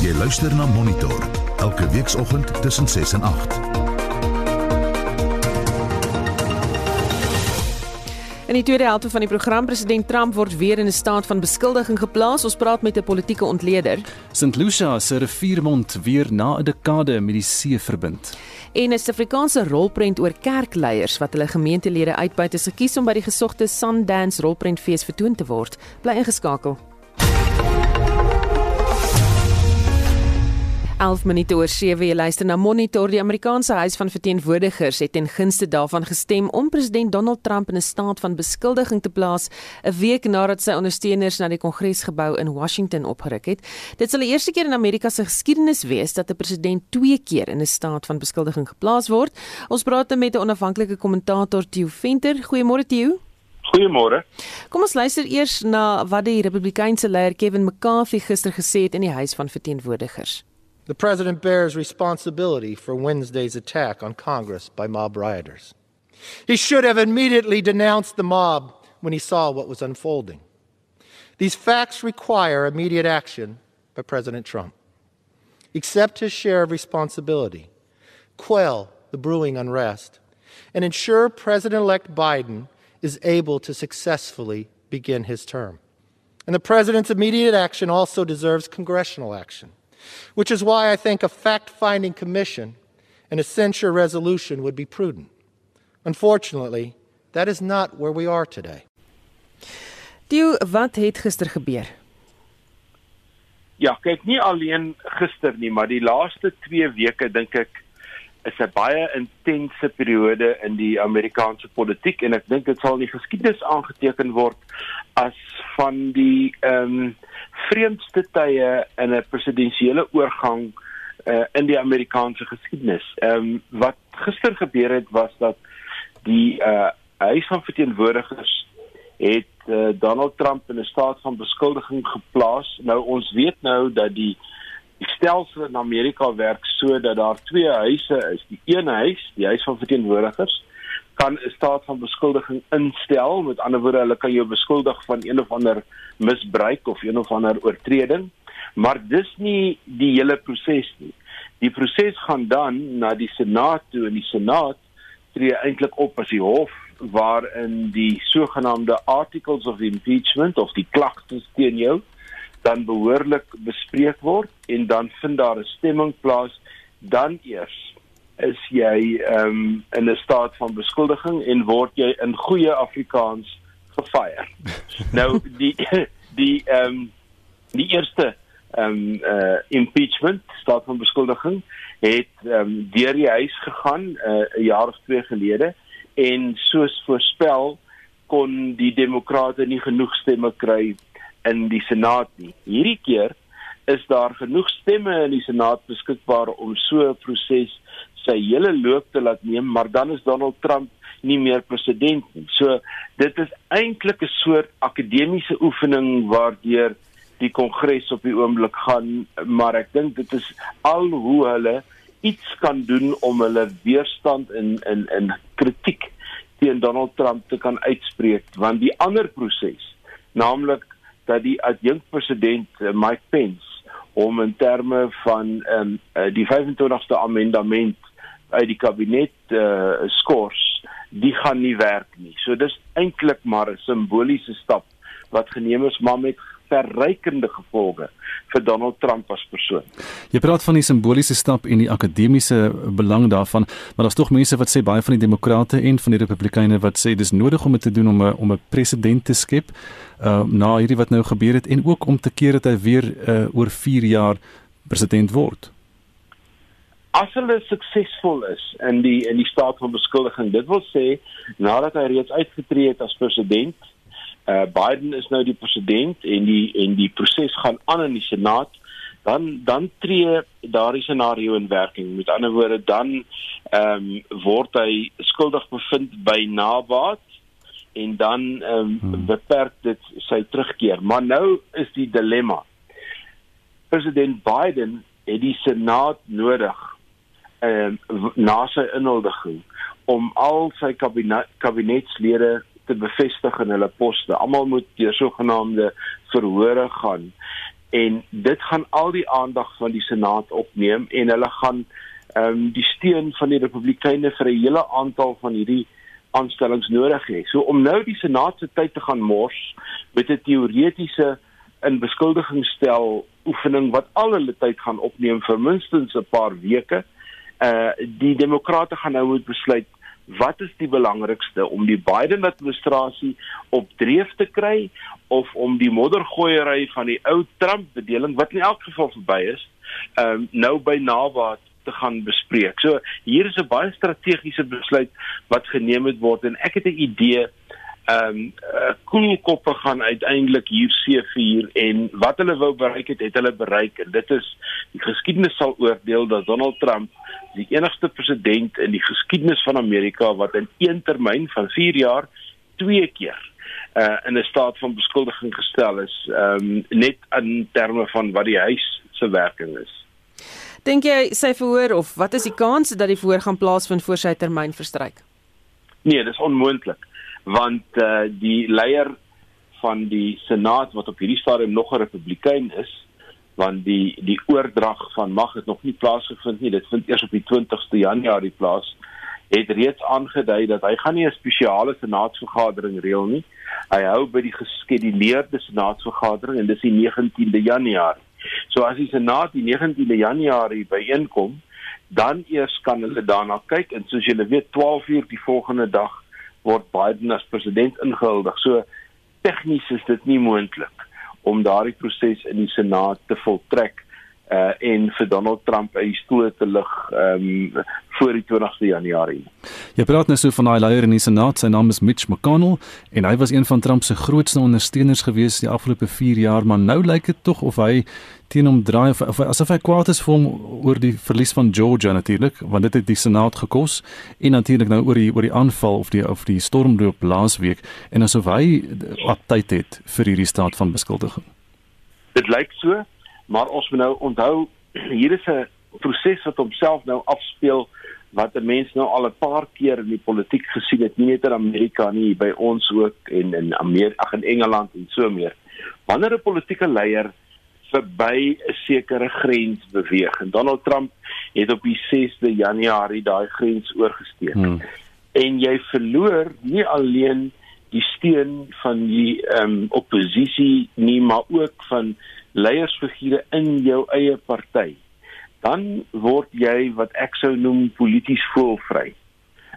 Jy luister na Monitor elke weekoggend tussen 6 en 8. In die tweede helfte van die program president Trump word weer in 'n staat van beskuldiging geplaas. Ons praat met 'n politieke ontleder. St Lucia se riviermond weer na 'n dekade met die see verbind. En 'n Suid-Afrikaanse rolprent oor kerkleiers wat hulle gemeentelede uitbuit is gekies om by die gesogte Sundance rolprentfees vertoon te word. Bly ingeskakel. 11 minute oor 7 jy luister na Monitor die Amerikaanse Huis van Verteenwoordigers het ten gunste daarvan gestem om president Donald Trump in 'n staat van beskuldiging te plaas 'n week nadat sy ondersteuners na die Kongresgebou in Washington opgeruk het. Dit sal die eerste keer in Amerika se geskiedenis wees dat 'n president twee keer in 'n staat van beskuldiging geplaas word. Ons praat met 'n onafhanklike kommentator Theo Venter. Goeiemôre Theo. Goeiemôre. Kom ons luister eers na wat die Republikeinse leier Kevin McCarthy gister gesê het in die Huis van Verteenwoordigers. The president bears responsibility for Wednesday's attack on Congress by mob rioters. He should have immediately denounced the mob when he saw what was unfolding. These facts require immediate action by President Trump. Accept his share of responsibility, quell the brewing unrest, and ensure President elect Biden is able to successfully begin his term. And the president's immediate action also deserves congressional action which is why I think a fact finding commission and a censure resolution would be prudent. Unfortunately, that is not where we are today. Dio, wat het gister gebeur? Ja, kyk nie alleen gister nie, maar die laaste 2 weke dink ek is 'n baie intense periode in die Amerikaanse politiek en ek dink dit sal in die geskiedenis aangeteken word as van die ehm um, vreemdste tye in 'n presidensiële oorgang uh, in die Amerikaanse geskiedenis. Ehm um, wat gister gebeur het was dat die uh, Huis van Verteenwoordigers het uh, Donald Trump in 'n staat van beskuldiging geplaas. Nou ons weet nou dat die die stelsel in Amerika werk so dat daar twee huise is. Die een huis, die Huis van Verteenwoordigers kan 'n staat van beskuldiging instel. Met ander woorde, hulle kan jou beskuldig van een of ander misbruik of een of ander oortreding. Maar dis nie die hele proses nie. Die proses gaan dan na die Senaat toe en die Senaat tree eintlik op as die hof waarin die sogenaamde articles of impeachment of die klagtes teen jou dan behoorlik bespreek word en dan vind daar 'n stemming plaas dan eers is jy ehm um, in 'n staat van beskuldiging en word jy in goeie Afrikaans gefire. nou die die ehm um, die eerste ehm um, uh, impeachment staat van beskuldiging het ehm um, deur die huis gegaan uh, 'n uh, jaar of twee gelede en soos voorspel kon die demokrate nie genoeg stemme kry in die senaat nie. Hierdie keer is daar genoeg stemme in die senaat beskikbaar om so 'n proses sy hele loop te laat neem, maar dan is Donald Trump nie meer president nie. So dit is eintlik 'n soort akademiese oefening waardeur die kongres op die oomblik gaan, maar ek dink dit is al hoe hulle iets kan doen om hulle weerstand in in in kritiek teen Donald Trump te kan uitspreek, want die ander proses, naamlik dat die adjunkpresident eh, Mike Pence om in terme van um, die 25ste amendement uit die kabinet uh, skors, die gaan nie werk nie. So dis eintlik maar 'n simboliese stap wat geneem is maar met verrykende gevolge vir Donald Trump as persoon. Jy praat van die simboliese stap en die akademiese belang daarvan, maar daar's tog mense wat sê baie van die demokrate en van die republikeine wat sê dis nodig om dit te doen om 'n om 'n president te skep uh na hierdie wat nou gebeur het en ook om te keer dat hy weer uh oor 4 jaar president word as hulle suksesvol is in die in die staat van beskuldiging dit wil sê nadat hy reeds uitgetree het as president uh, Biden is nou die president en die en die proses gaan aan in die senaat. Dan dan tree daardie scenario in werking. Met ander woorde dan ehm um, word hy skuldig bevind by nabaat en dan ehm um, hmm. beperk dit sy terugkeer. Maar nou is die dilemma. President Biden het die senaat nodig uh, na sy inhuldiging om al sy kabinet kabinetslede te bevestig in hulle poste. Almal moet deur sogenaamde verhore gaan en dit gaan al die aandag van die senaat opneem en hulle gaan ehm um, die steun van die republikeine vir 'n hele aantal van hierdie aanstellings nodig hê. So om nou die senaat se tyd te gaan mors met 'n teoretiese in beskuldigingsstel oefening wat al hulle tyd gaan opneem vir minstens 'n paar weke. Uh die demokrate gaan nou moet besluit wat is die belangrikste om die Biden administrasie op dreef te kry of om die moddergooiery van die ou Trump bedeling wat in elk geval verby is, um, nou by nabaat te gaan bespreek. So hier is 'n baie strategiese besluit wat geneem het word en ek het 'n idee ehm um, uh, koelkoppe gaan uiteindelik hier seëvier en wat hulle wou bereik het, het hulle bereik en dit is die geskiedenis sal oordeel dat Donald Trump die enigste president in die geskiedenis van Amerika wat in een termyn van 4 jaar twee keer uh, in 'n staat van beskuldiging gestel is, ehm um, net in terme van wat die huis se werking is. Dink jy sy verhoor of wat is die kans dat die verhoor gaan plaasvind voor sy termyn verstryk? Nee, dis onmoontlik want uh, die leier van die senaat wat op hierdie stadium nog 'n republikein is, want die die oordrag van mag het nog nie plaasgevind nie. Dit vind eers op die 20ste Januarie plaas. Het reeds aangedui dat hy gaan nie 'n spesiale senaatsvergadering reël nie. Hy hou by die geskeduleerde senaatsvergadering en dis die 19de Januarie. So as die Senaat die 19de Januarie byeenkom, dan eers kan hulle daarna kyk en soos julle weet 12 uur die volgende dag word Biden as president ingehuldig. So tegnies is dit nie moontlik om daardie proses in die Senaat te voltrek uh en vir Donald Trump 'n stoel te lig um, voor die 20ste Januarie. Jy praat nou so van daai leier in die Senaat, sy naam is Mitch McConnell en hy was een van Trump se grootste ondersteuners gewees die afgelope 4 jaar, maar nou lyk dit tog of hy teen hom draai of, of asof hy kwaad is vir hom oor die verlies van Georgia natuurlik, want dit het die Senaat gekos en natuurlik nou oor die oor die aanval of die of die stormloop laasweek en asof hy aptyd het vir hierdie staat van beskuldiging. Dit lyk so maar ons moet nou onthou hier is 'n proses wat homself nou afspeel wat 'n mens nou al 'n paar keer in die politiek gesien het nie net in Amerika nie by ons ook en in Amerika ag in Engeland en so meer wanneer 'n politieke leier verby 'n sekere grens beweeg en Donald Trump het op die 6de Januarie daai grens oorgesteek hmm. en jy verloor nie alleen die steun van die ehm um, oppositie nie maar ook van leiersfigure in jou eie party, dan word jy wat ek sou noem polities voelvry.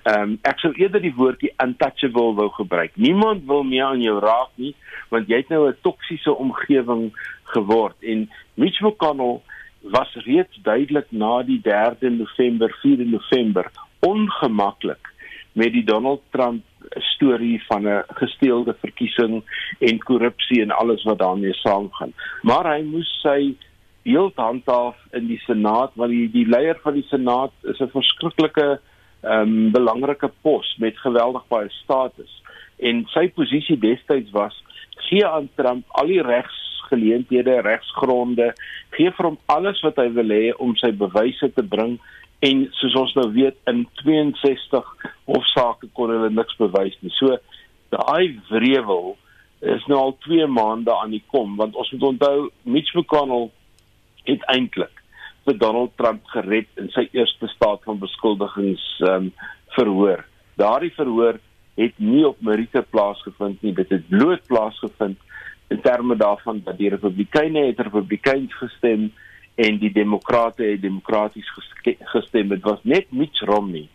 Ehm um, ek sou eerder die woordjie untouchable wou gebruik. Niemand wil meer aan jou raak nie want jy het nou 'n toksiese omgewing geword en Mitch McConnell was reeds duidelik na die 3de November, 4de November ongemaklik met die Donald Trump storie van 'n gesteelde verkiesing en korrupsie en alles wat daarmee saamgaan. Maar hy moes sy beeld handhaaf in die Senaat want die, die leier van die Senaat is 'n verskriklike ehm um, belangrike pos met geweldig baie status en sy posisie destyds was gee aan Trump al die regsgeleenthede, regsgronde, gee vir hom alles wat hy wil hê om sy bewyse te bring en soos ons nou weet in 62 hofsaake kon hulle niks bewys nie. So daai wrevel is nou al 2 maande aan die kom want ons moet onthou Mitch McConnell het eintlik vir Donald Trump gered in sy eerste staat van beskuldigings um, verhoor. Daardie verhoor het nie op Merite plaasgevind nie, dit het bloot plaasgevind in terme daarvan dat die Republikeine het Republikeins gestem en die demokrate het demokraties gestem dit was net Mitch Romney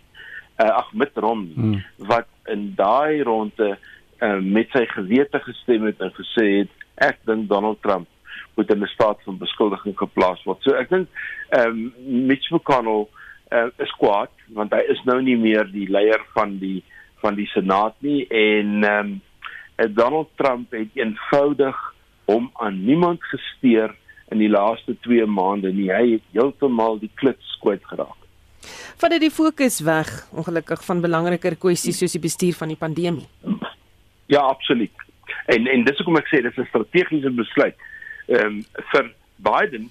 uh, ag met Romney hmm. wat in daai ronde uh, met sy gewete gestem het en gesê het ek dink Donald Trump moet in 'n staat van beskuldiging geplaas word so ek dink um, Mitch McConnell uh, is kwaad want hy is nou nie meer die leier van die van die senaat nie en um, Donald Trump het eenvoudig hom aan niemand gesteer in die laaste 2 maande nie. Hy het heeltemal die klits kwyt geraak. Vat dit die fokus weg ongelukkig van belangriker kwessies soos die bestuur van die pandemie. Ja, absoluut. En en dis hoekom ek sê dis 'n strategiese besluit ehm um, vir Biden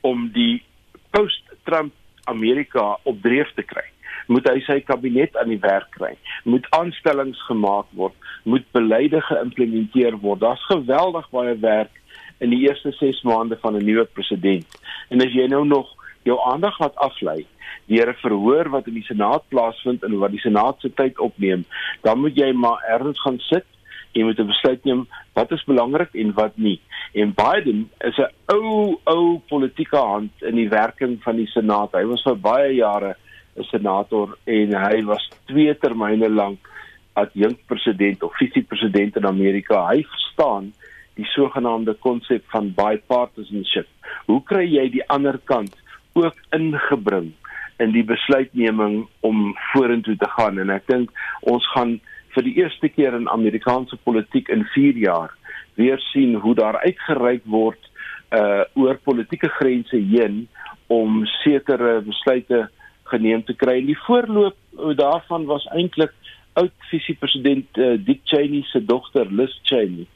om die post-Trump Amerika op dreef te kry. Moet hy sy kabinet aan die werk kry. Moet aanstellings gemaak word, moet beleide geïmplementeer word. Daar's geweldig baie werk in die eerste 6 maande van 'n nuwe president. En as jy nou nog jou aandag laat aflei deur 'n verhoor wat in die Senaat plaasvind en wat die Senaat se tyd opneem, dan moet jy maar ergens gaan sit en moet 'n besluit neem wat is belangrik en wat nie. En Biden is 'n ou ou politieke hand in die werking van die Senaat. Hy was vir baie jare 'n senator en hy was twee termyne lank adjunkt president of visiepresident in Amerika. Hy verstaan die sogenaamde konsep van bipartisanship. Hoe kry jy die ander kant ook ingebring in die besluitneming om vorentoe te gaan en ek dink ons gaan vir die eerste keer in Amerikaanse politiek in 4 jaar weer sien hoe daar uitgereik word uh oor politieke grense heen om sekere besluite geneem te kry. Die voorloop daarvan was eintlik oud visiepresident uh, Dick Cheney se dogter Liz Cheney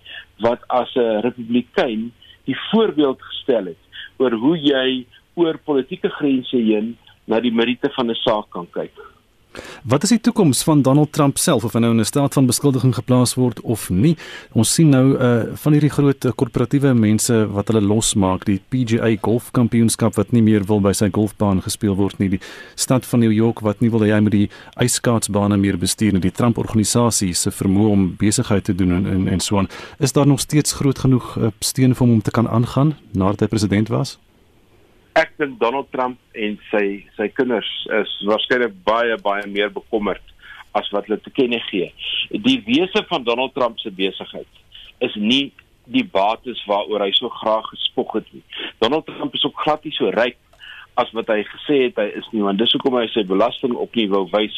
wat as 'n republikein die voorbeeld gestel het oor hoe jy oor politieke grense heen na die meriete van 'n saak kan kyk. Wat is die toekoms van Donald Trump self of hy nou in 'n staat van beskuldiging geplaas word of nie? Ons sien nou uh van hierdie groot korporatiewe mense wat hulle losmaak, die PGA golfkampioenskap wat nie meer wil by sy golfbaan gespeel word nie, die stad van New York wat nie wil hê hy moet die ijskaatsbane meer bestuur nie, die Trump organisasie se vermoë om besigheid te doen en en, en so aan. Is daar nog steeds groot genoeg uh, steun vir hom om te kan aangaan nadat hy president was? Ek dink Donald Trump en sy sy kinders is waarskynlik baie baie meer bekommerd as wat hulle te kenne gee. Die wese van Donald Trump se besigheid is nie die bates waaroor hy so graag gespog het nie. Donald Trump is ook glad nie so ryk as wat hy gesê het hy is nie, want dis hoekom hy sy belasting op nie wou wys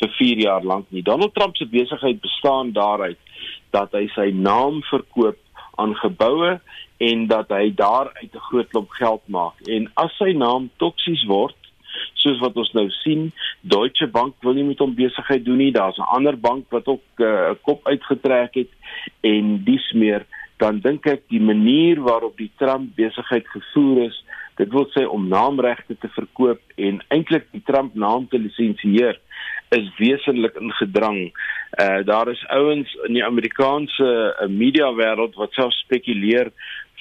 vir 4 jaar lank nie. Donald Trump se besigheid bestaan daaruit dat hy sy naam verkoop aan geboue en dat hy daar uit 'n groot klomp geld maak. En as sy naam toksies word, soos wat ons nou sien, Deutsche Bank wil nie met hom besigheid doen nie. Daar's 'n ander bank wat ook eh, 'n uh, kop uitgetrek het en dis meer dan dink ek die manier waarop die Trump besigheid gevoer is, dit wil sê om naamregte te verkoop en eintlik die Trump naam te lisensieer is wesentlik in gedrang. Uh daar is ouens in die Amerikaanse uh, media wêreld wat self spekuleer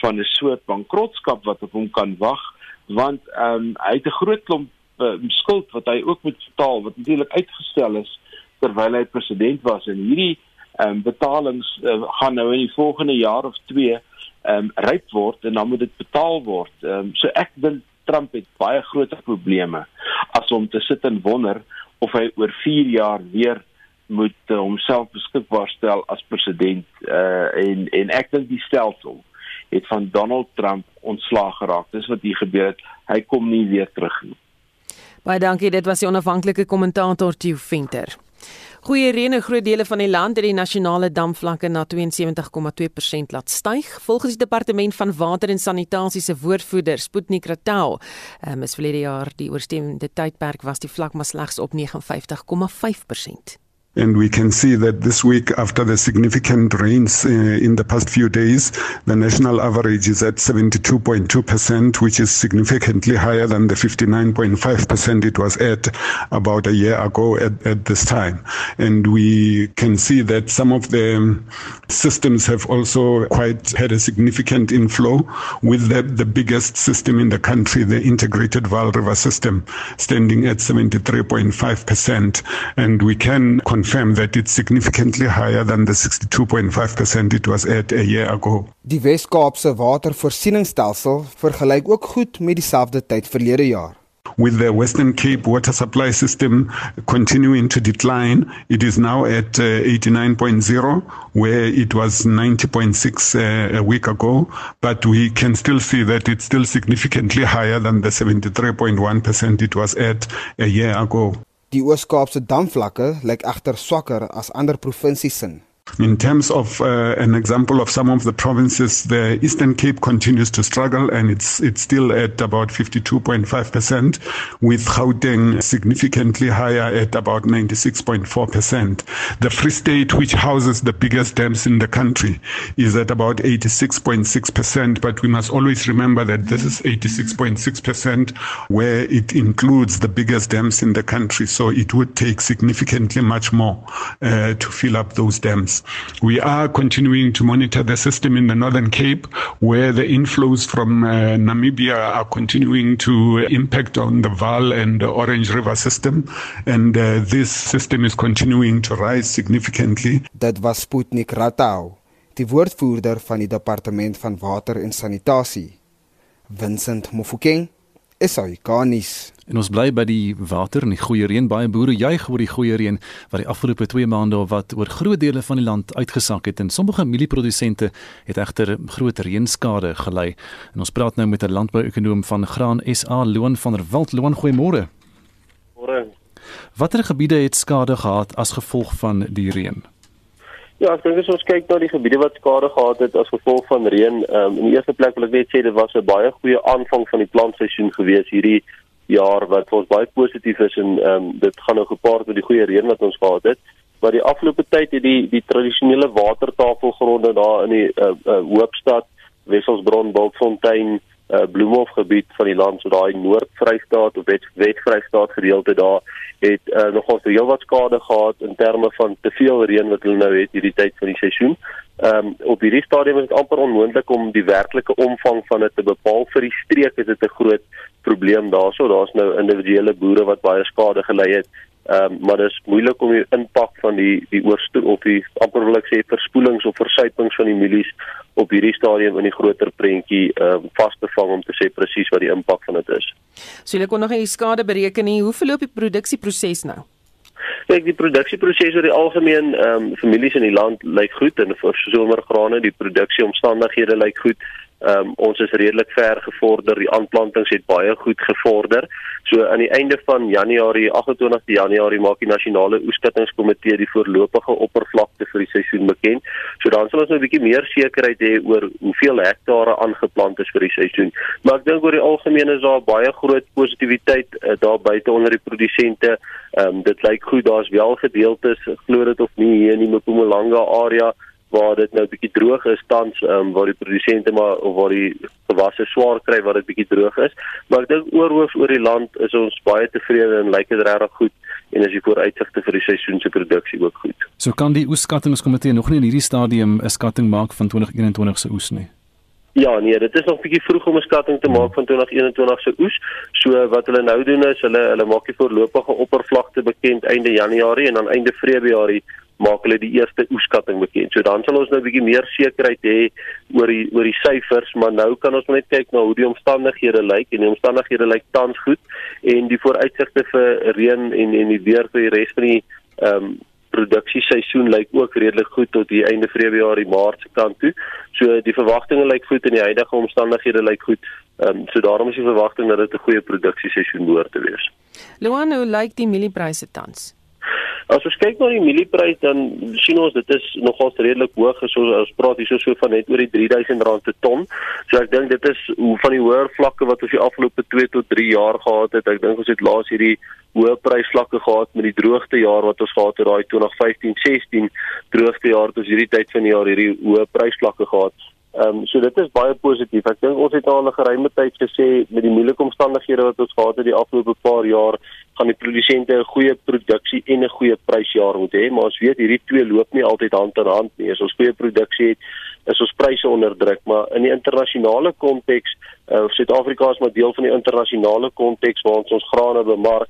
van 'n soort bankrotskap wat op hom kan wag want ehm um, hy het 'n groot klomp uh, skuld wat hy ook moet betaal wat natuurlik uitgestel is terwyl hy president was en hierdie ehm um, betalings uh, gaan nou in die volgende jaar of 2 ehm um, ryp word en dan moet dit betaal word. Ehm um, so ek dink Trump het baie groter probleme as om te sit en wonder of hy oor 4 jaar weer moet uh, homself beskikbaar stel as president uh, en en ek dink die stelsel het van Donald Trump ontslaag geraak. Dis wat hier gebeur het. Hy kom nie weer terug nie. Baie dankie. Dit was die onafhanklike kommentator Theo Venter. Goeie reën in groot dele van die land het die nasionale damvlakke na 72,2% laat styg. Volgens die departement van water en sanitasie se woordvoerder, Sputnik Ratel, um, is verlede jaar die oorstemmende tydperk was die vlak maar slegs op 59,5%. And we can see that this week, after the significant rains uh, in the past few days, the national average is at 72.2%, which is significantly higher than the 59.5% it was at about a year ago at, at this time. And we can see that some of the systems have also quite had a significant inflow with the, the biggest system in the country, the integrated Val River system, standing at 73.5%. And we can confirm that it's significantly higher than the 62.5% it was at a year ago. Die Wes-Kaapse watervoorsieningsstelsel vergelyk ook goed met dieselfde tyd verlede jaar. with the Western Cape water supply system continuing to decline. It is now at uh, 89.0, where it was 90.6 uh, a week ago. But we can still see that it's still significantly higher than the 73.1% it was at a year ago. Die Oos-Kaapse damvlakke lyk egter swakker as ander provinsies se. In terms of uh, an example of some of the provinces, the Eastern Cape continues to struggle and it's it's still at about 52.5%, with Gauteng significantly higher at about 96.4%. The Free State, which houses the biggest dams in the country, is at about 86.6%, but we must always remember that this is 86.6% where it includes the biggest dams in the country, so it would take significantly much more uh, to fill up those dams. We are continuing to monitor the system in the Northern Cape, where the inflows from uh, Namibia are continuing to impact on the Vaal and the Orange River system. And uh, this system is continuing to rise significantly. Dit was Sputnik Ratau, die woordvoerder van die Departement van Water en Sanitasie. Vincent Mofokeng, SAICanis. En ons bly by die water en die goeie reën. Baie boere juig oor die goeie reën wat die afgelope 2 maande of wat oor groot dele van die land uitgesak het en sommige mielieprodusente het egter groot reënskade gely. En ons praat nou met 'n landbouekonoom van Graan SA, Loan van der Walt. Loan, goeiemôre. Môre. Watter gebiede het skade gehad as gevolg van die reën? Ja, ek dink as ons kyk na die gebiede wat skade gehad het as gevolg van reën, um, in die eerste plek wil ek net sê dit was 'n baie goeie aanvang van die plantseisoen gewees hierdie jaar wat ons baie positief is en um, dit gaan nou gepaard met die goeie reën wat ons gehad het. Maar die afgelope tyd het die die tradisionele watertafelgronde daar in die uh, uh, Hoopstad, Wesselsbron, Bultfontein, uh, Bloemhofgebied van die land so daai Noord-Vrystaat of Wes-Vrystaat gedeelte daar het uh, nogal veel wat skade gehad in terme van te veel reën wat hulle nou het hierdie tyd van die seisoen. Ehm um, op hierdie stadium is dit amper onmoontlik om die werklike omvang van dit te bepaal vir die streek is dit 'n groot probleem daarso. Daar's nou individuele boere wat baie skade gely het. Ehm um, maar dit is moeilik om die impak van die die oorstoot of die amper wil ek sê verspoelings of versuipings van die mielies op hierdie stadium in die groter prentjie ehm um, vas te vang om te sê presies wat die impak van dit is. So jy kon nog nie die skade bereken nie. Hoe verloop die produksieproses nou? Kyk, die produksieproses oor die algemeen, ehm um, families in die land lyk goed en vir somergrane, die produksieomstandighede lyk goed. Ehm um, ons is redelik ver gevorder. Die aanplantings het baie goed gevorder. So aan die einde van Januarie, 28 Januarie maak die nasionale oeskattingskomitee die voorlopige oppervlakte vir die seisoen bekend. So dan sal ons nou 'n bietjie meer sekerheid hê oor hoeveel hektare aangeplant is vir die seisoen. Maar ek dink oor die algemeen is daar baie groot positiwiteit uh, daar buite onder die produsente. Ehm um, dit lyk goed. Daar's wel gedeeltes, glo dit of nie, hier in die Mpumalanga area waar dit nou bietjie droog is tans um, waar die produsente maar of waar die gewasse swaar kry waar dit bietjie droog is maar ek dink oorhoof oor die land is ons baie tevrede en lyk dit regtig goed en as jy vooruitsigte vir die seisoen se produksie ook goed. So kan die oeskattingskomitee nog nie in hierdie stadium 'n skatting maak van 2021 se oes nie. Ja, nee, dit is nog bietjie vroeg om 'n skatting te maak van 2021 se oes. So wat hulle nou doen is hulle hulle maak die voorlopige oppervlakte bekend einde Januarie en dan einde Februarie maak hulle die eerste oeskatting bekend. So dan sal ons nou 'n bietjie meer sekerheid hê oor die oor die syfers, maar nou kan ons net kyk na hoe die omstandighede lyk en die omstandighede lyk tans goed en die vooruitsigte vir reën en en die weer vir die res van die ehm um, produksieseisoen lyk ook redelik goed tot die einde Februarie Maart se kant toe. So die verwagtinge lyk goed en die huidige omstandighede lyk goed. Ehm um, so daarom is die verwagting dat dit 'n goeie produksieseisoen behoort te wees. Luano lyk die mieliepryse tans. As ons kyk na die mielieprys dan sien ons dit is nogals redelik hoog as ons, ons praat hier so van net oor die R3000 per ton. So ek dink dit is van die hoër vlakke wat ons die afgelope 2 tot 3 jaar gehad het. Ek dink ons het laas hierdie hoë prysvlakke gehad met die droogte jaar wat ons gehad het daai 2015-16 droogte jaar ons hierdie tyd van die jaar hierdie hoë prysvlakke gehad. Ehm um, so dit is baie positief. Ek dink ons het al 'n geruime tyd gesê met die moeilike omstandighede wat ons gehad het die afgelope paar jaar, gaan die produsente 'n goeie produksie en 'n goeie prysjaar moet hê, maar ons weet hierdie twee loop nie altyd hand in hand nie. As ons goeie produksie het, is ons pryse onder druk, maar in die internasionale konteks, uh, Suid-Afrika is maar deel van die internasionale konteks waar ons ons grane bemark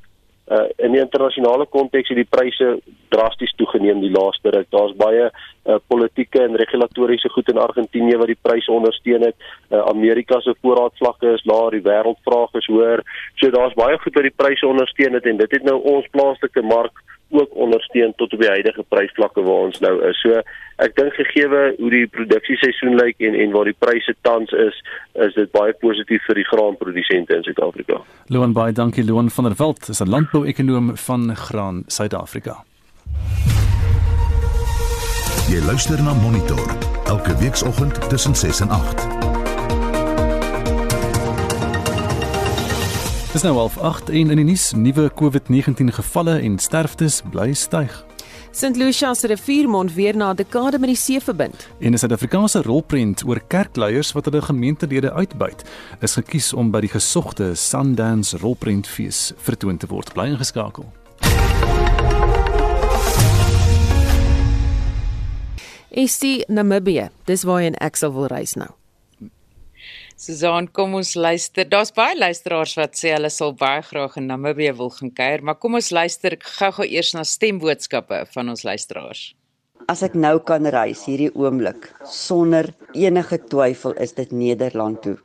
uh, in die internasionale konteks het die pryse drasties toegeneem die laaste ruk. Daar's baie uh, politieke en regulatoriese goed in Argentinië wat die pryse ondersteun het. Uh, Amerika se voorraadvlakke is laer, die wêreldvraag is hoër. So daar's baie goed wat die pryse ondersteun het en dit het nou ons plaaslike mark ook ondersteun tot op die huidige prysvlakke waar ons nou is. So ek dink gegeewe hoe die produksieseisoen lyk en en waar die pryse tans is, is dit baie positief vir die graanprodusente in Suid-Afrika. Loan baie dankie Loan van der Walt, is 'n landbouekonoom van Graan Suid-Afrika. Jy luister na Monitor elke weekoggend tussen 6 en 8. Dis nou half 8 en in die nuus nuwe COVID-19 gevalle en sterftes bly styg. St. Lucia se riviermond weer na 'n dekade met die see verbind. En 'n Suid-Afrikaanse rolprent oor kerkleiers wat hulle gemeentelede uitbuit, is gekies om by die gesogte Sundance rolprentfees vertoon te word. Bly ingeskakel. Is die Namibië. Dis waarheen ek sal wil reis nou. Susan, kom ons luister. Daar's baie luisteraars wat sê hulle sal baie graag in Namibië wil gaan kuier, maar kom ons luister gou-gou eers na stemboodskappe van ons luisteraars. As ek nou kan reis hierdie oomblik sonder enige twyfel is dit Nederland toe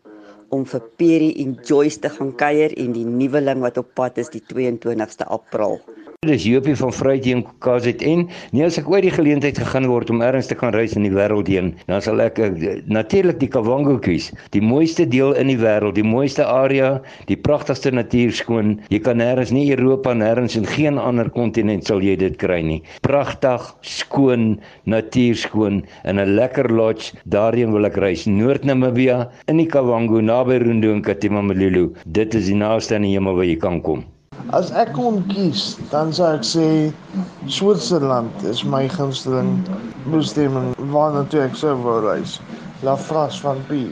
om vir Perry en Joyce te gaan kuier en die nuweling wat op pad is die 22ste April. Dis Jopie van Vryheid KZN. Nee, as ek ooit die geleentheid gegaan word om ergens te kan reis in die wêreld heen, dan sal ek uh, natuurlik die Kavango kies. Die mooiste deel in die wêreld, die mooiste area, die pragtigste natuur skoon. Jy kan nêrens nie Europa nêrens en geen ander kontinent sal jy dit kry nie. Pragtig, skoon, natuur skoon in 'n lekker lodge. Daarheen wil ek reis. Noord-Namibië in die Kavango naby Rundu en Katimamelulu. Dit is die naaste aan die hemel waar jy kan kom. As ek kon kies, dan sou ek sê Switserland is my gunsteling bestemming waarna toe ek sou wou reis. La France van P.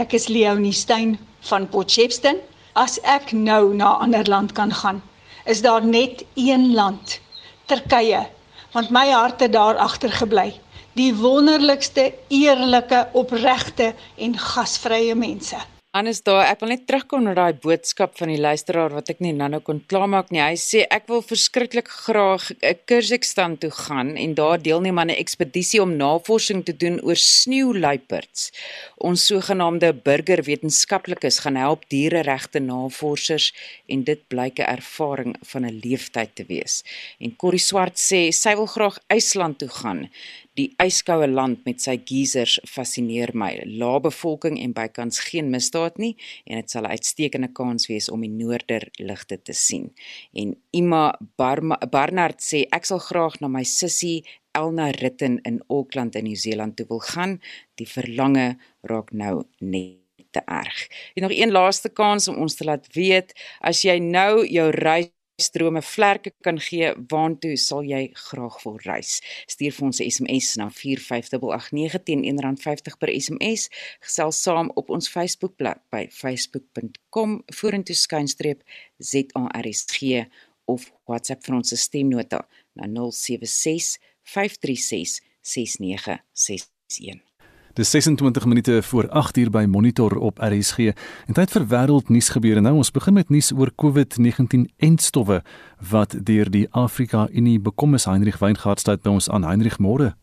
Ek is Leonie Stein van Potchefstroom. As ek nou na 'n ander land kan gaan, is daar net een land, Turkye, want my hart het daar agtergebly. Die wonderlikste, eerlike, opregte en gasvrye mense. Anders daar, ek wil net terugkom na daai boodskap van die luisteraar wat ek nie nou-nou kon klaarmaak nie. Hy sê ek wil verskriklik graag 'n Kyrgyzstan toe gaan en daar deelneem aan 'n ekspedisie om navorsing te doen oor sneeuluiperds. Ons sogenaamde burgerwetenskaplikes gaan help diereregte navorsers en dit blyk 'n ervaring van 'n leeftyd te wees. En Corrie Swart sê sy wil graag IJsland toe gaan. Die yskoue land met sy geysers fascineer my. Lae bevolking en bykans geen misdaad nie en dit sal 'n uitstekende kans wees om die noorderligte te sien. En Ima Barnard sê ek sal graag na my sussie Elna Ritten in Auckland in Nieu-Seeland toe wil gaan. Die verlange raak nou net te erg. En nog een laaste kans om ons te laat weet as jy nou jou reis strome vlerke kan gee, waartoe sal jy graag wil reis? Stuur vir ons 'n SMS na 45889 teen R1.50 per SMS. Gesels saam op ons Facebookblad by facebook.com vorentoe skynstreep ZARSG of WhatsApp vir ons stemnota na 076 536 6961. Dis 26 minute voor 8 uur by Monitor op RSG. En tyd vir wêreldnuus gebeure. Nou ons begin met nuus oor COVID-19 en stowwe wat deur die Afrika Unie bekom is. Heinrich Weingart staan by ons aan. Heinrich, môre.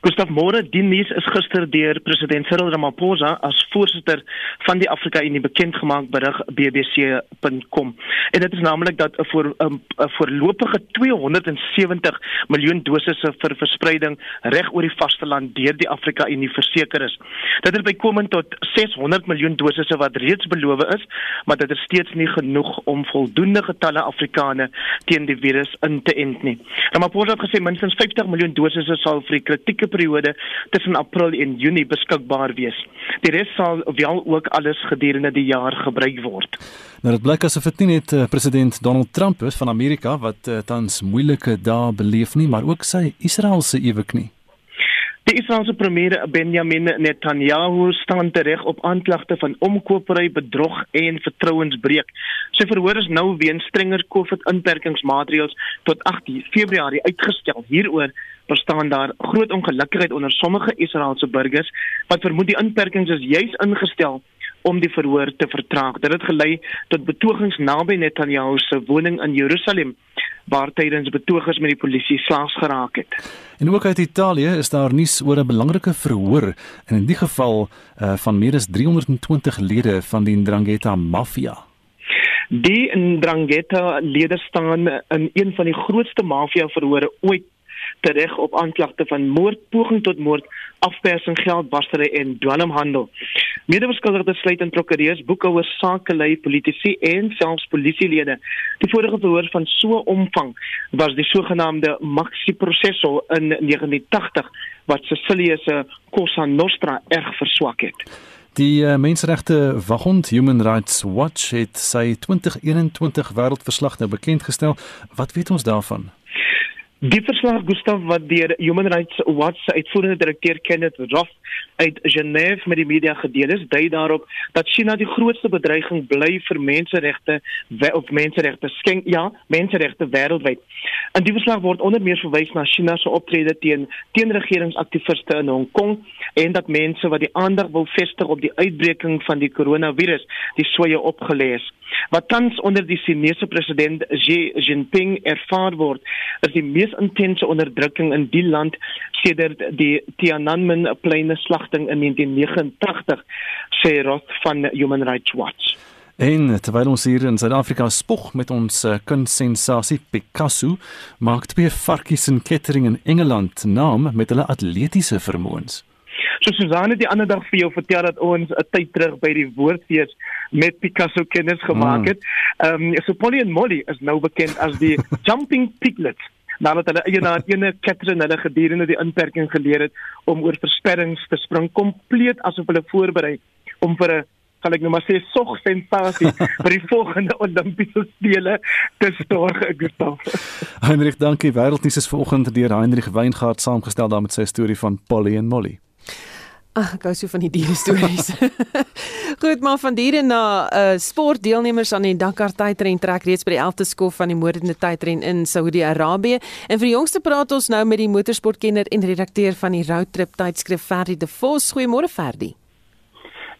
Gustav Moore, die nuus is gister deur president Cyril Ramaphosa as voorsitter van die Afrika Unie bekend gemaak berig bbc.com. En dit is naamlik dat 'n voor 'n voorlopige 270 miljoen dosisse vir verspreiding reg oor die vasteland deur die Afrika Unie verseker is. Dit het bykomend tot 600 miljoen dosisse wat reeds beloof is, maar dit is steeds nie genoeg om voldoende getalle Afrikane teen die virus in te ent nie. Ramaphosa het gesê minstens 50 miljoen dosisse sal vir die kritieke periode tussen April en Junie beskikbaar wees. Die res sal wel ook alles gedurende die jaar gebruik word. Nou dit blyk asof dit nie net uh, president Donald Trump is van Amerika wat uh, tans moeilike dae beleef nie, maar ook sy Israeliese eweknie. Die Israeliese premier Benjamin Netanyahu staan tereg op aanklagte van omkopery, bedrog en vertrouensbreuk. Sy verhoor is nou weens strenger COVID-inperkingsmaatreëls tot 8 Februarie uitgestel. Hieroor bestaan daar groot ongelukkigheid onder sommige Israeliese burgers wat vermoed die inperkings is juis ingestel om die verhoor te vertraag. Dit het gelei tot betogings naby Netanyahu se woning in Jerusalem waar tydens betogers met die polisie slaags geraak het. En ook uit Italië is daar nuus oor 'n belangrike verhoor en in die geval uh, van meer as 320 lede van die Ndrangheta maffia. Die Ndrangheta lede staan in een van die grootste maffia verhore ooit tereg op aanklagte van moord, poging tot moord, afpersing, geldwasery en dwelmhandel. Medebeskuldigdes sluit in prokureurs, boekhouers, sakelei, politici en selfs polisielede. Die vorige verhoor van so 'n omvang was die sogenaamde Maxi Processo in 1980 wat Sicilië se Cosa Nostra erg verswak het. Die uh, menseregte waghond Human Rights Watch het sy 2021 wêreldverslag nou bekend gestel. Wat weet ons daarvan? Die verslag Gustav wat deur Human Rights Watch se uitvoerende direkteur Kenneth Roth uit Genève met die media gedeel is, dui daarop dat China die grootste bedreiging bly vir menseregte of menseregte skenk ja, menseregte wêreldwyd. In die verslag word onder meer verwys na China se optrede teen teenregeringsaktiviste in Hong Kong en dat mense wat die aandag wil vestig op die uitbreking van die koronavirus, die swaye opgelees. Wat tans onder die Chinese president Xi Jinping ervaar word, is die mees intense onderdrukking in die land sedert die Tiananmen pleine slagting in 1989, sê Roth van Human Rights Watch. En terwyl ons hier in Suid-Afrika spog met ons uh, kunstsensasie Picasso, maak twee varkies in Kettering in Engeland naam met hulle atletiese vermoëns. So Susanne die ander dag vir jou vertel dat ons 'n tyd terug by die woordfees met Picasso kennis gemaak het. Ehm mm. um, so Polly en Molly is nou bekend as die jumping piglets. Nadat hulle eendag ene Catherine hulle gedurende die inperking geleer het om oor versperrings te spring kompleet asof hulle voorberei om vir 'n sal ek nou maar sê sog sensasie vir die volgende Olimpiese spele te sorg Gustav. Heinrich, dankie. Wêreldnuus is vanoggend deur Heinrich Weingart saamgestel daar met sy storie van Polly en Molly. Ag, ek gou so van die diere stories. Goed, maar van diere na uh sportdeelnemers aan die Dakar tydren trek reeds by die 11de skof van die moordende tydren in Saudi-Arabië. En vir die jongste praat ons nou met die motorsportkenner en redakteur van die Road Trip tydskrif Ferdi De Vos. Goeiemôre Ferdi.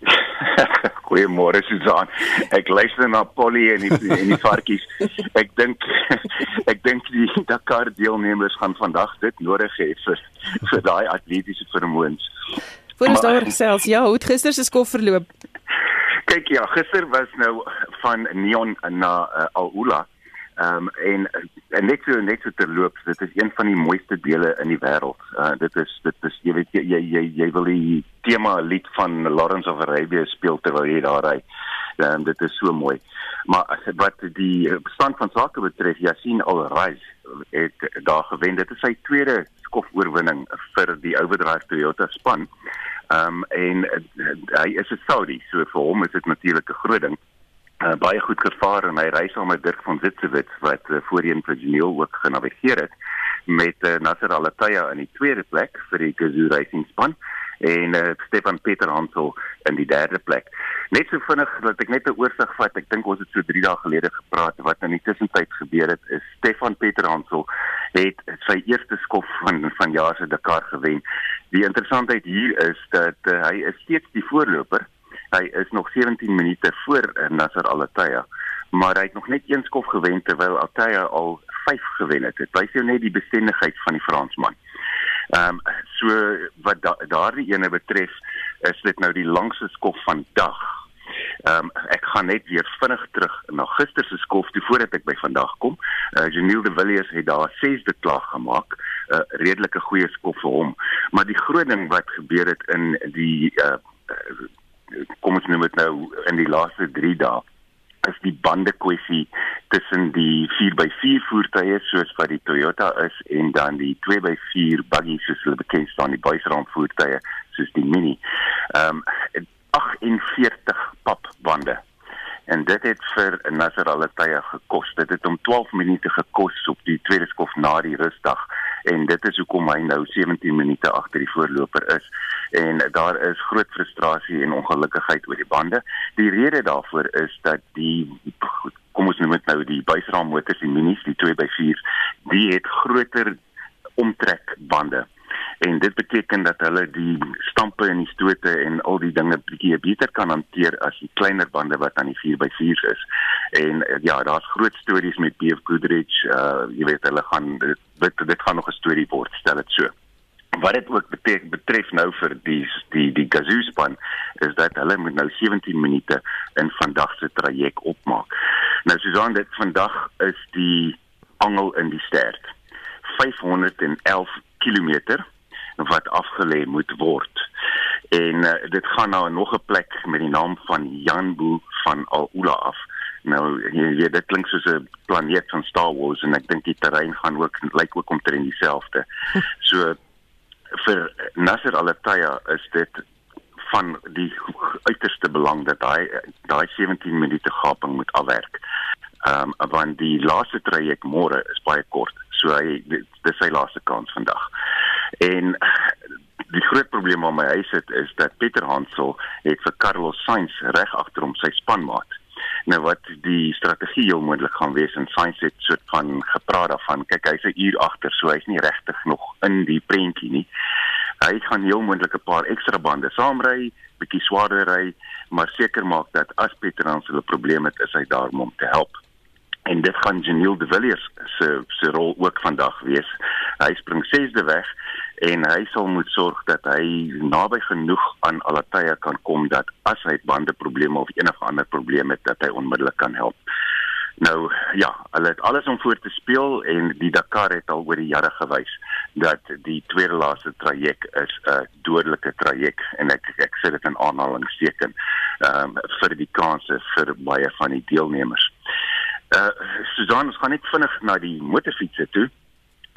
Goeiemôre Susan. Ek luister na Polly en die en die varkies. Ek dink ek dink die Dakar deelnemers gaan vandag dit nodig hê vir vir daai atletiese vermoëns. Voor ons daar selfs ja, hoe het gister se skof verloop? Kyk ja, gister was nou van Neon na uh, Al-Ula. Ehm um, en, en net so net so terloops, dit is een van die mooiste dele in die wêreld. Uh dit is dit is jy weet jy jy jy, jy wil die tema lied van Lawrence of Arabia speel terwyl jy daar ry. Ehm um, dit is so mooi. Maar wat die stand van sake betref, Yasin Al-Rais het daar gewen. Dit is sy tweede skofoorwinning vir die Overdrive Toyota span. Ehm um, en uh, hy is 'n Saudi, so vir hom is dit natuurlik 'n groot ding uh, baie goed gevaar en hy reis al met Dirk van Zitsewitz wat uh, voorheen vir Geneel ook genavigeer het met uh, Nasser Al-Attiyah in die tweede plek vir die Gazoo Racing span en uh, Stefan Peter Hansel in die derde plek. Net so vinnig dat ek net 'n oorsig vat, ek dink ons het so 3 dae gelede gepraat wat in die tussentyd gebeur het is Stefan Peter Hansel het sy eerste skof van van jaar se Dakar gewen. Die interessantheid hier is dat uh, hy is steeds die voorloper hy is nog 17 minute voor uh, Nasser Al-Attiyah, maar hy het nog net een skof gewen terwyl Attiyah al 5 gewen het. Dit wys jou net die bestendigheid van die Fransman. Ehm um, so wat da daardie ene betref, is dit nou die langste skof van dag. Ehm um, ek gaan net weer vinnig terug na gister se skof toe voordat ek by vandag kom. Uh Janiel de Villiers het daar 6de klag gemaak. 'n uh, redelike goeie skof vir hom. Maar die groot ding wat gebeur het in die uh kom ons noem dit nou in die laaste 3 dae is die bande kwessie tussen die 4x4 voertuie soos wat die Toyota is en dan die 2x4 buggies soos hulle bekend staan die buisraam voertuie soos die Mini. Ehm um, 48 papbande. En dit het vir Nasser Al-Attiyah gekos. Dit het hom 12 minute gekos op die tweede skof na die rusdag en dit is hoekom hy nou 17 minute agter die voorloper is en daar is groot frustrasie en ongelukkigheid oor die bande. Die rede daarvoor is dat die kom ons noem dit nou die buisraammotors, die minis, die 2x4, die het groter omtrekbande en dit beteken dat hulle die stampe en die stote en al die dinge bietjie beter kan hanteer as die kleiner bande wat aan die 4x4 is. En eh, ja, daar's groot stories met BF Goodrich, uh jy weet hulle gaan dit dit gaan nog 'n storie word, stel dit so. Wat dit ook betref, betref nou vir die die die Gazoo span is dat hulle moet nou 17 minute in vandag se traject opmaak. Nou Susan, dit vandag is die angel in die stert. 511 km wat afgelê moet word. En uh, dit gaan nou nog 'n plek met die naam van Janbu van Alula af. Nou jy weet dit klink soos 'n planeet van Star Wars en ek dink die terrein gaan ook lyk ook omtrent dieselfde. So vir Nasser Al-Attiyah is dit van die uiterste belang dat hy daai 17 minute gaping moet afwerk. Ehm um, want die laaste traject môre is baie kort. So hy dis sy laaste kans vandag. En die groot probleem waar my huis sit is dat Pieter Hansel het vir Carlos Sainz reg agter hom sy spanmaat. Nou wat die strategie heel moontlik gaan wees en Sainz het soort van gepraat daarvan. Kyk, hy's 'n uur agter, so hy's nie regtig nog in die prentjie nie. Hy gaan heel moontlik 'n paar ekstra bande saamry, bietjie swaarder ry, maar seker maak dat as Pieter Hansel 'n probleem het, is hy daar om te help en dit gaan Janiel de Villiers se se rol ook vandag wees. Hy spring 6de weg en hy sal moet sorg dat hy naby genoeg aan Alatia kan kom dat as hy bande probleme of enige ander probleme het dat hy onmiddellik kan help. Nou ja, hulle het alles om voor te speel en die Dakar het al oor die jare gewys dat die tweede laaste traject is 'n dodelike traject en ek ek sê dit in aanhalingsteken ehm um, vir die kanse vir baie van die deelnemers. Uh Susan, ons gaan net vinnig na die motorfietsse toe.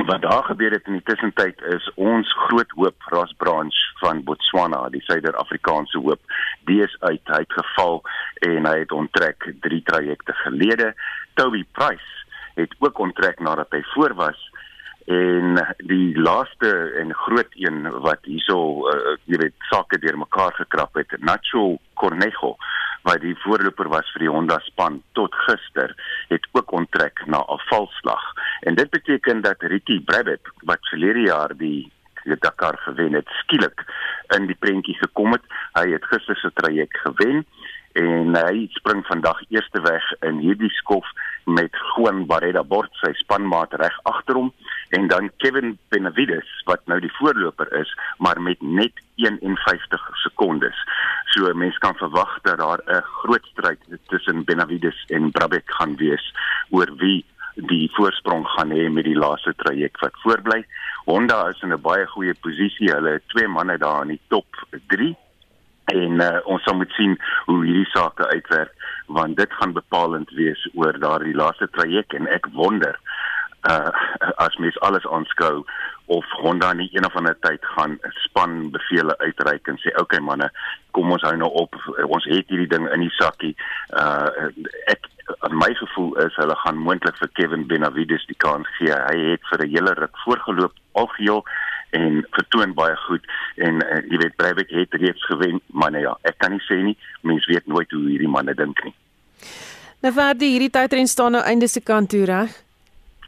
Wat daar gebeur het in die tussentyd is ons groot hoop Ras Branch van Botswana, die Suider-Afrikaanse hoop, die is uit, hy het geval en hy het onttrek 3 trajecte gelede. Toby Price het ook onttrek nadat hy voor was en die laaste en groot een wat hierso uh, jy weet sake deurmekaar gekrap het Nacho Cornejo wat die voorloper was vir die Honda span tot gister het ook onttrek na 'n valslag. En dit beteken dat Ricky Brabbett wat verlede jaar die die Dakar gewen het skielik in die prentjie gekom het. Hy het gister se traject gewen en hy spring vandag eerste weg in hierdie skof met Juan Barreda Bort sy spanmaat reg agter hom en dan Kevin Benavides wat nou die voorloper is maar met net 51 sekondes. So mense kan verwag dat daar 'n groot stryd tussen Benavides en Brabeck gaan wees oor wie die voorsprong gaan hê met die laaste traject wat voorbly. Honda is in 'n baie goeie posisie. Hulle het twee manne daar in die top 3 en uh, ons sal moet sien hoe hierdie sake uitwerk want dit gaan bepalend wees oor daardie laaste traject en ek wonder uh as mens alles aanskou of Honda nie een of ander tyd gaan span bevele uitreik en sê okay manne kom ons hou nou op. Ons het hierdie ding in die sakkie. Uh ek my gevoel is hulle gaan moontlik vir Kevin Benavides die kans gee. Hy het vir 'n hele ruk voorgeloop algeheel en vertoon baie goed en uh, jy weet Breivik het reeds gewen maar nee ja ek kan nie sê nie mense weet nooit hoe hierdie manne dink nie. Nou vir die hierdie tydren staan nou einde se kant toe reg?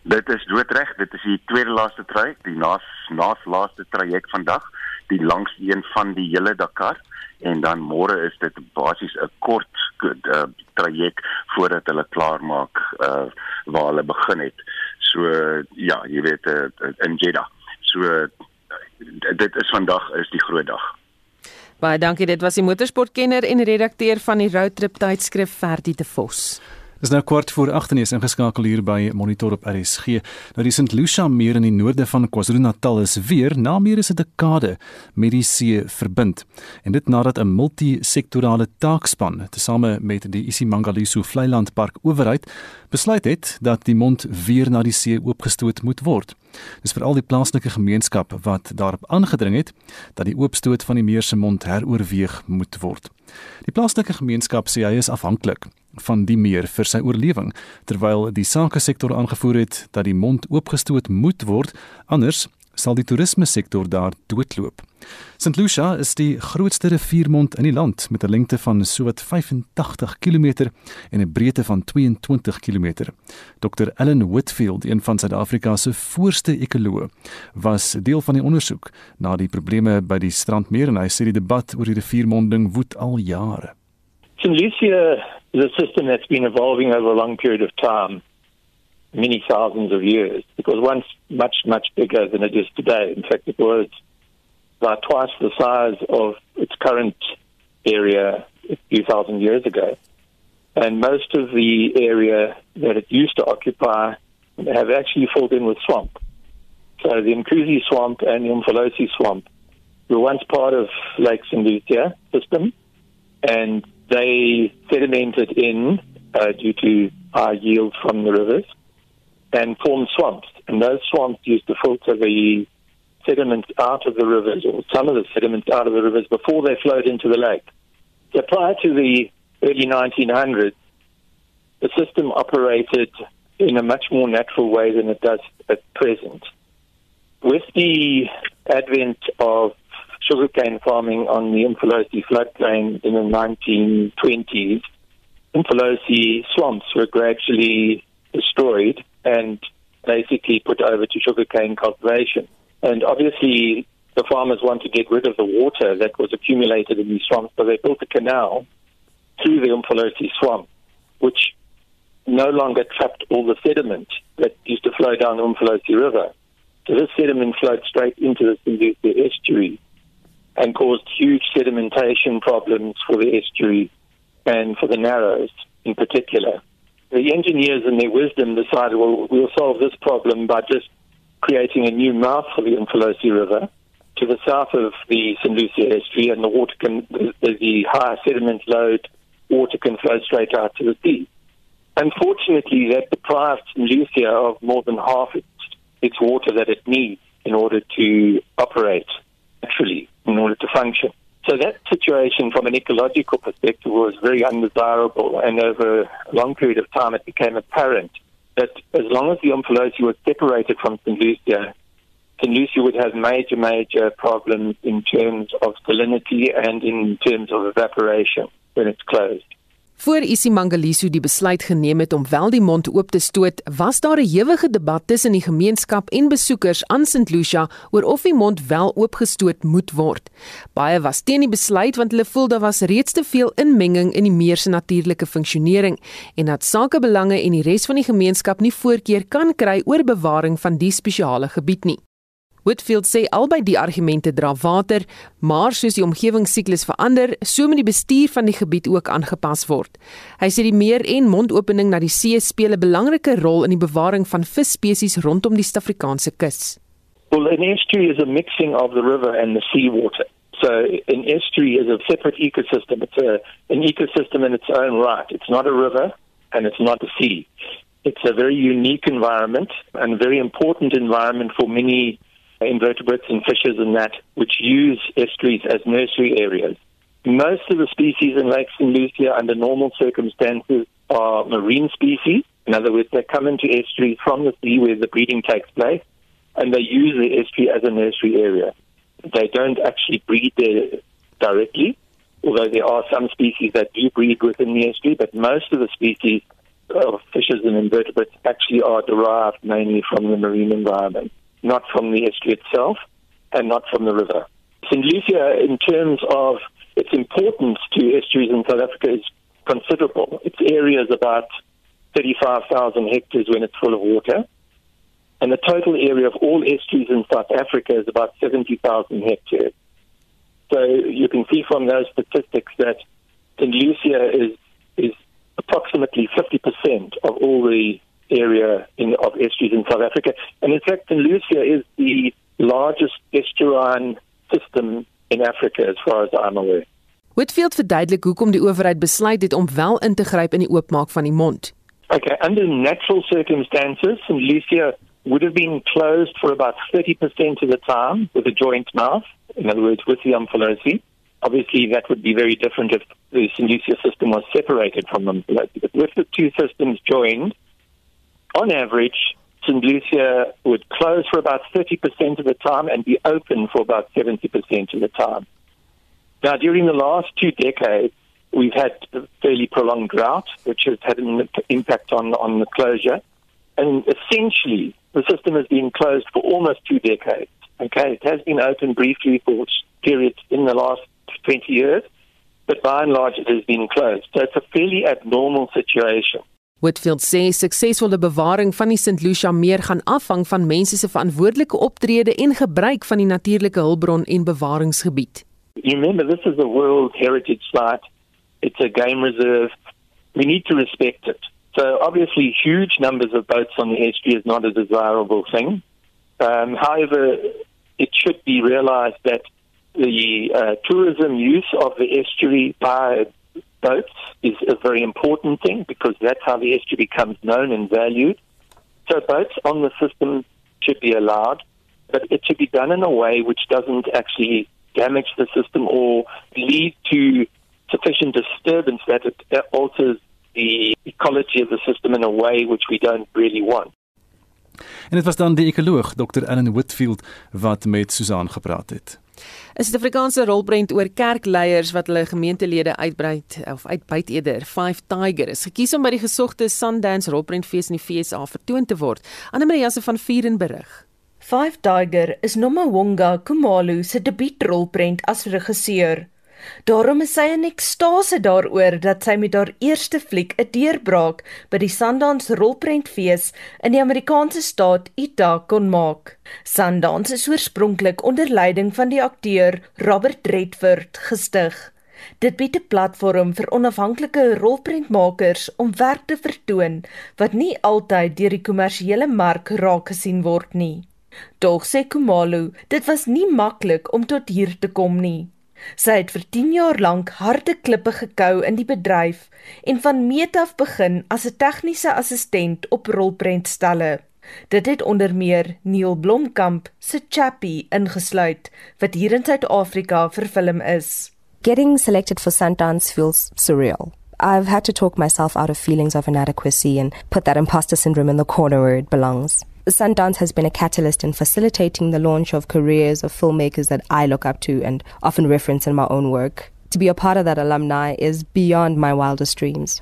Dit is doodreg dit is die tweede laaste traject die naas naas laaste traject vandag die langste een van die hele Dakar. En dan môre is dit basies 'n kort uh, traject voordat hulle klaar maak uh, waar hulle begin het. So ja jy weet uh, in Jeddah. So dit is vandag is die groot dag. Baie dankie, dit was die motorsportkenner en redakteur van die Roadtrip tydskrif Ferdi de Vos. Dis nou kwart voor 8 en is ingeskakel hier by Monitor op RSG. Nou die St. Lucia meer in die noorde van KwaZulu-Natal is weer na meer as 'n dekade met die see verbind. En dit nadat 'n multisektorale taakspan tesame met die isiMangaliso Vlei Land Park owerheid besluit het dat die mond weer na die see oopgestoot moet word. Dis veral die plaaslike gemeenskap wat daarop aangedring het dat die oopstoot van die meer se mond heroorweeg moet word. Die plaaslike gemeenskap sê hy is afhanklik van die meer vir sy oorlewing terwyl die sake sektor aangevoer het dat die mond oopgestoot moet word anders sal die toerisme sektor daar doodloop. St Lucia is die grootste riviermond in die land met 'n lengte van sowat 85 km en 'n breedte van 22 km. Dr Ellen Whitfield, een van Suid-Afrika se voorste ekoloë, was deel van die ondersoek na die probleme by die strandmeer en hy sê die debat oor die riviermonding woed al jare. St Lucia is a system that's been evolving over a long period of time. Many thousands of years. It was once much, much bigger than it is today. In fact, it was about twice the size of its current area a few thousand years ago. And most of the area that it used to occupy have actually filled in with swamp. So the Mkuzi swamp and the Umfalosi swamp were once part of Lake St. System, and they sedimented in uh, due to high yield from the rivers and formed swamps. And those swamps used to filter the sediments out of the rivers, or some of the sediments out of the rivers, before they flowed into the lake. So prior to the early 1900s, the system operated in a much more natural way than it does at present. With the advent of sugarcane farming on the Umfolosi floodplain in the 1920s, Umfolosi swamps were gradually destroyed and basically put over to sugarcane cultivation. And obviously, the farmers want to get rid of the water that was accumulated in these swamps, so they built a canal through the Umfolosi swamp, which no longer trapped all the sediment that used to flow down the Umfolosi River. So this sediment flowed straight into the Sindhusi estuary and caused huge sedimentation problems for the estuary and for the Narrows in particular. The engineers, in their wisdom, decided, well, we'll solve this problem by just creating a new mouth for the Umfolosi River to the south of the St. Lucia estuary, and the water can, the, the higher sediment load water can flow straight out to the sea. Unfortunately, that deprived St. Lucia of more than half its, its water that it needs in order to operate naturally, in order to function. So that situation from an ecological perspective was very undesirable and over a long period of time it became apparent that as long as the Umfolosi was separated from St. Lucia, St. Lucia would have major, major problems in terms of salinity and in terms of evaporation when it's closed. Voor Isimangaliso die besluit geneem het om wel die mond oop te stoot, was daar 'n ewige debat tussen die gemeenskap en besoekers aan St. Lucia oor of die mond wel oopgestoot moet word. Baie was teen die besluit want hulle voel daar was reeds te veel inmenging in die meer se natuurlike funksionering en dat sakebelange en die res van die gemeenskap nie voorkeur kan kry oor bewaring van die spesiale gebied nie. Whitfield sê albei die argumente dra water, maar soos die omgewingssiklus verander, so moet die bestuur van die gebied ook aangepas word. Hy sê die meer en mondopening na die see speel 'n belangrike rol in die bewaring van visspesies rondom die Suid-Afrikaanse kus. Well, an estuary is a mixing of the river and the seawater. So an estuary is a separate ecosystem. It's a, an ecosystem in its own right. It's not a river and it's not a sea. It's a very unique environment and a very important environment for many invertebrates and fishes and that, which use estuaries as nursery areas. Most of the species in Lake St. Lucia under normal circumstances are marine species. In other words, they come into estuaries from the sea where the breeding takes place, and they use the estuary as a nursery area. They don't actually breed there directly, although there are some species that do breed within the estuary, but most of the species of fishes and invertebrates actually are derived mainly from the marine environment. Not from the estuary itself and not from the river. St. Lucia, in terms of its importance to estuaries in South Africa, is considerable. Its area is about 35,000 hectares when it's full of water. And the total area of all estuaries in South Africa is about 70,000 hectares. So you can see from those statistics that St. Lucia is, is approximately 50% of all the area in, of estuaries in South Africa. And in fact, St. Lucia is the largest estuarine system in Africa as far as I'm aware. Whitfield verduidelik hoekom die owerheid besluit het om wel in te gryp in die oopmaak van die mond. Okay, under natural circumstances, St. Lucia would have been closed for about 30% of the time with a joint mouth, in other words, with the Umfolosi. Obviously, that would be very different if the St. Lucia system was separated from them. But with the two systems joined, on average, St. Lucia would close for about 30% of the time and be open for about 70% of the time. Now, during the last two decades, we've had a fairly prolonged drought, which has had an impact on, on the closure. And essentially, the system has been closed for almost two decades. Okay, it has been open briefly for periods in the last 20 years, but by and large, it has been closed. So it's a fairly abnormal situation. Whitfield sê suksesvolle bewaring van die St. Lucia meer gaan afhang van mense se verantwoordelike optrede en gebruik van die natuurlike hulpbron en bewaringsgebied. Remember this is a world heritage site. It's a game reserve. We need to respect it. So obviously huge numbers of boats on the estuary is not a desirable thing. Um, however, it should be realized that the uh, tourism use of the estuary by boats is a very important thing because that's how the estuary becomes known and valued. So boats on the system should be allowed, but it should be done in a way which doesn't actually damage the system or lead to sufficient disturbance that it alters the ecology of the system in a way which we don't really want. En dit was dan die ekoloog Dr. Ellen Whitfield wat met Susan gepraat het. 'n Suid-Afrikaanse rolprent oor kerkleiers wat hulle gemeentelede uitbrei of uitbuit eerder, Five Tiger is gekies om by die gesogte Sundance Rolprentfees in die FSA vertoon te word. Annelie Jasse van Vuren berig. Five Tiger is Nomawonga Kumalu se debuutrolprent as regisseur. Daarom is sy in ekstase daaroor dat sy met haar eerste fliek 'n deurbraak by die Sundance Rolprentfees in die Amerikaanse staat Utah kon maak. Sundance is oorspronklik onder leiding van die akteur Robert Redford gestig. Dit bied 'n platform vir onafhanklike rolprentmakers om werk te vertoon wat nie altyd deur die kommersiële mark raak gesien word nie. Tog sê Kumalu, dit was nie maklik om tot hier te kom nie. Sy het vir 10 jaar lank harde klippe gekou in die bedryf en van meet af begin as 'n tegniese assistent op rolprentstelle. Dit het onder meer Neil Blomkamp se Chappie ingesluit wat hier in Suid-Afrika vervilm is. Getting selected for Sundance feels surreal. I've had to talk myself out of feelings of inadequacy and put that imposter syndrome in the corner where it belongs. Sundance has been a catalyst in facilitating the launch of careers of filmmakers that I look up to and often reference in my own work. To be a part of that alumni is beyond my wildest dreams.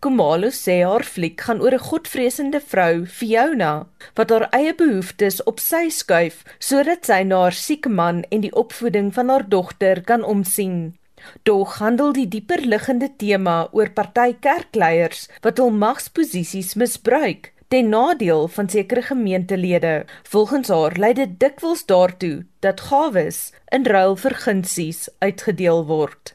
Kumalo sê haar fliek gaan oor 'n godvreesende vrou, Fiona, wat haar eie behoeftes op sy skuif sodat sy na haar siek man en die opvoeding van haar dogter kan omsien. Dog handel die dieper liggende tema oor party kerkleiers wat hul magsposisies misbruik ten nadeel van sekere gemeentelede. Volgens haar lei dit dikwels daartoe dat gawes in ruil vir gunsies uitgedeel word.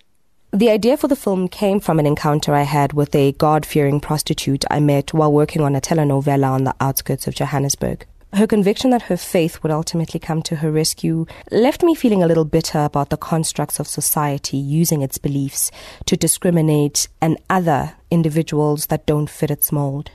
The idea for the film came from an encounter I had with a God fearing prostitute I met while working on a telenovela on the outskirts of Johannesburg. Her conviction that her faith would ultimately come to her rescue left me feeling a little bitter about the constructs of society using its beliefs to discriminate and other individuals that don't fit its mold.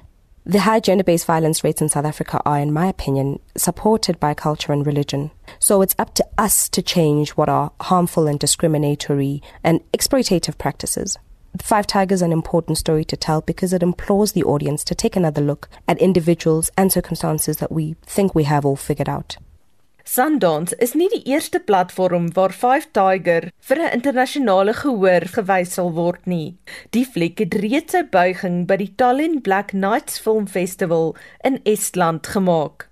The high gender based violence rates in South Africa are, in my opinion, supported by culture and religion. So it's up to us to change what are harmful and discriminatory and exploitative practices. Five Tigers is an important story to tell because it implores the audience to take another look at individuals and circumstances that we think we have all figured out. Sundance is nie die eerste platform waar Five Tiger vir 'n internasionale gehoor gewys sal word nie. Die fliek het reeds sy buiging by die Tallinn Black Nights Film Festival in Estland gemaak.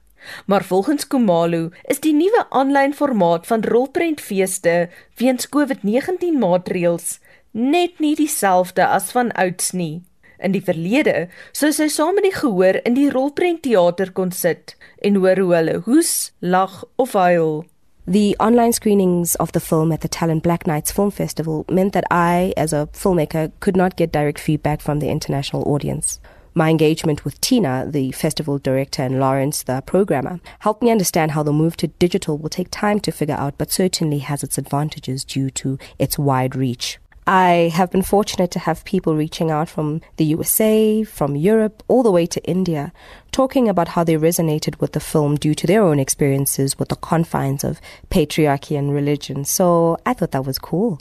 Maar volgens Kumalu is die nuwe aanlyn formaat van rolprentfeeste weens COVID-19 maatreëls net nie dieselfde as van ouds nie. In die verlede sou sy saam met die gehoor in die rolprentteater kon sit en hoor hoe hulle hoes, lag of huil. The online screenings of the film at the Talent Black Nights Film Festival meant that I, as a filmmaker, could not get direct feedback from the international audience. My engagement with Tina, the festival director, and Lawrence, the programmer, helped me understand how the move to digital will take time to figure out, but certainly has its advantages due to its wide reach. I have been fortunate to have people reaching out from the USA, from Europe, all the way to India, talking about how they resonated with the film due to their own experiences with the confines of patriarchy and religion. So I thought that was cool.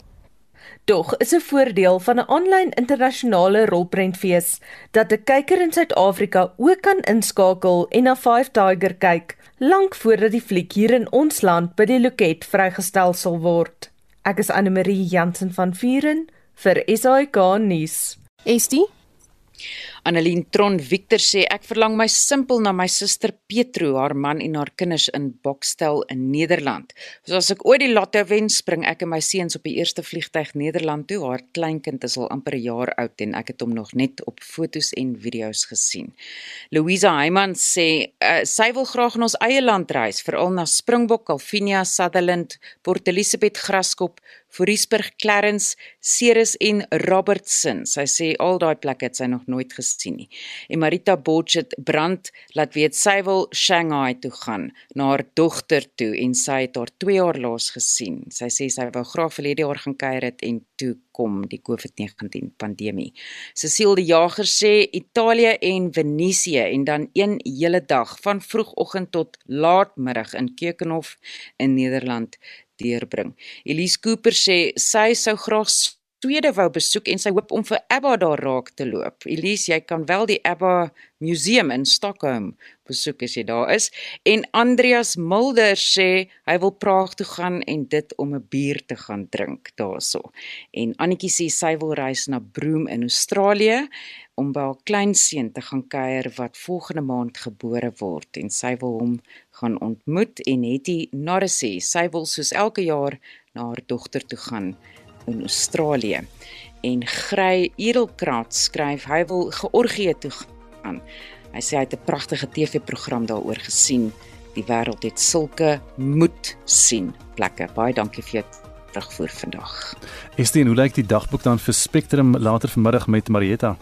Doch is 'n voordeel van 'n aanlyn internasionale rolprentfees dat 'n kyker in Suid-Afrika ook kan inskakel en na Five Tiger kyk lank voordat die fliek hier in ons land by die loket vrygestel sal word. Ek is Anne Marie Jansen van Vuren vir SAK nuus. Estie Annelien Tron Victor sê ek verlang my simpel na my suster Petro, haar man en haar kinders in Bokstel in Nederland. So as ek ooit die lotto wen, spring ek en my seuns op die eerste vliegtyg Nederland toe. Haar kleinkind is al amper 'n jaar oud en ek het hom nog net op fotos en video's gesien. Louisa Heyman sê uh, sy wil graag in ons eie land reis, veral na Springbok, Alfinia, Sutherland, Port Elizabeth, Graskop, Fouriesburg, Clarence, Ceres en Robertson. Sy sê al daai plekke het sy nog nooit gesien nie. En Marita Botchet brand laat weet sy wil Shanghai toe gaan na haar dogter toe en sy het haar 2 jaar laas gesien. Sy sê sy wou graag verlede jaar gaan kuier het en toe kom die COVID-19 pandemie. Cecile die Jager sê Italië en Venesië en dan een hele dag van vroegoggend tot laatmiddag in Keukenhof in Nederland deurbring. Elise Cooper sê sy sou graag Swede wou besoek en sy hoop om vir ABBA daar raak te loop. Elise, jy kan wel die ABBA museum in Stockholm besoek as jy daar is. En Andreas Mulder sê hy wil Praag toe gaan en dit om 'n bier te gaan drink daarso. En Annetjie sê sy wil reis na Broome in Australië om by haar kleinseun te gaan kuier wat volgende maand gebore word en sy wil hom gaan ontmoet en Hetty Norrisy, sy wil soos elke jaar na haar dogter toe gaan in Australië. En Grey Edelkraat skryf hy wil Georgië toe gaan. Hy sê hy het 'n pragtige TV-program daaroor gesien. Die wêreld het sulke moed sien plekke. Baie dankie vir jou terugvoer vandag. Estien, hoe lyk die dagboek dan vir Spectrum later vanmiddag met Marietta?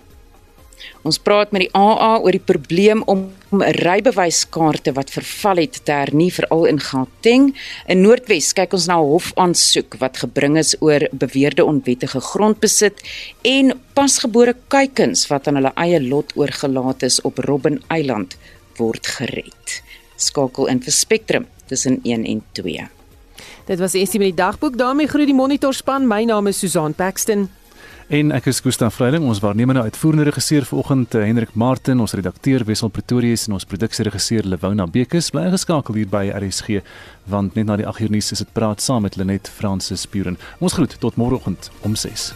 Ons praat met die AA oor die probleem om rybewyskaarte wat verval het te hernie veral in Gauteng. In Noordwes kyk ons na 'n hofaansoek wat gebring is oor beweerde onwettige grondbesit en pasgebore kuikens wat aan hulle eie lot oorgelaat is op Robben Eiland word gered. Skakel in vir Spectrum tussen 1 en 2. Dit was Estie met die dagboek. daarmee groet die monitorspan. My naam is Susan Paxton. En ek is Gustaf Vreiling, ons waarnemende uitvoerende regisseur vanoggend eh, Hendrik Martin, ons redakteur Wessel Pretorius en ons produksieregisseur Lewona Bekes bly geskakel hier by RSG want net na die 8 uur nuus is dit praat saam met Lenet Fransis Puren. Ons groet tot môreoggend om 6.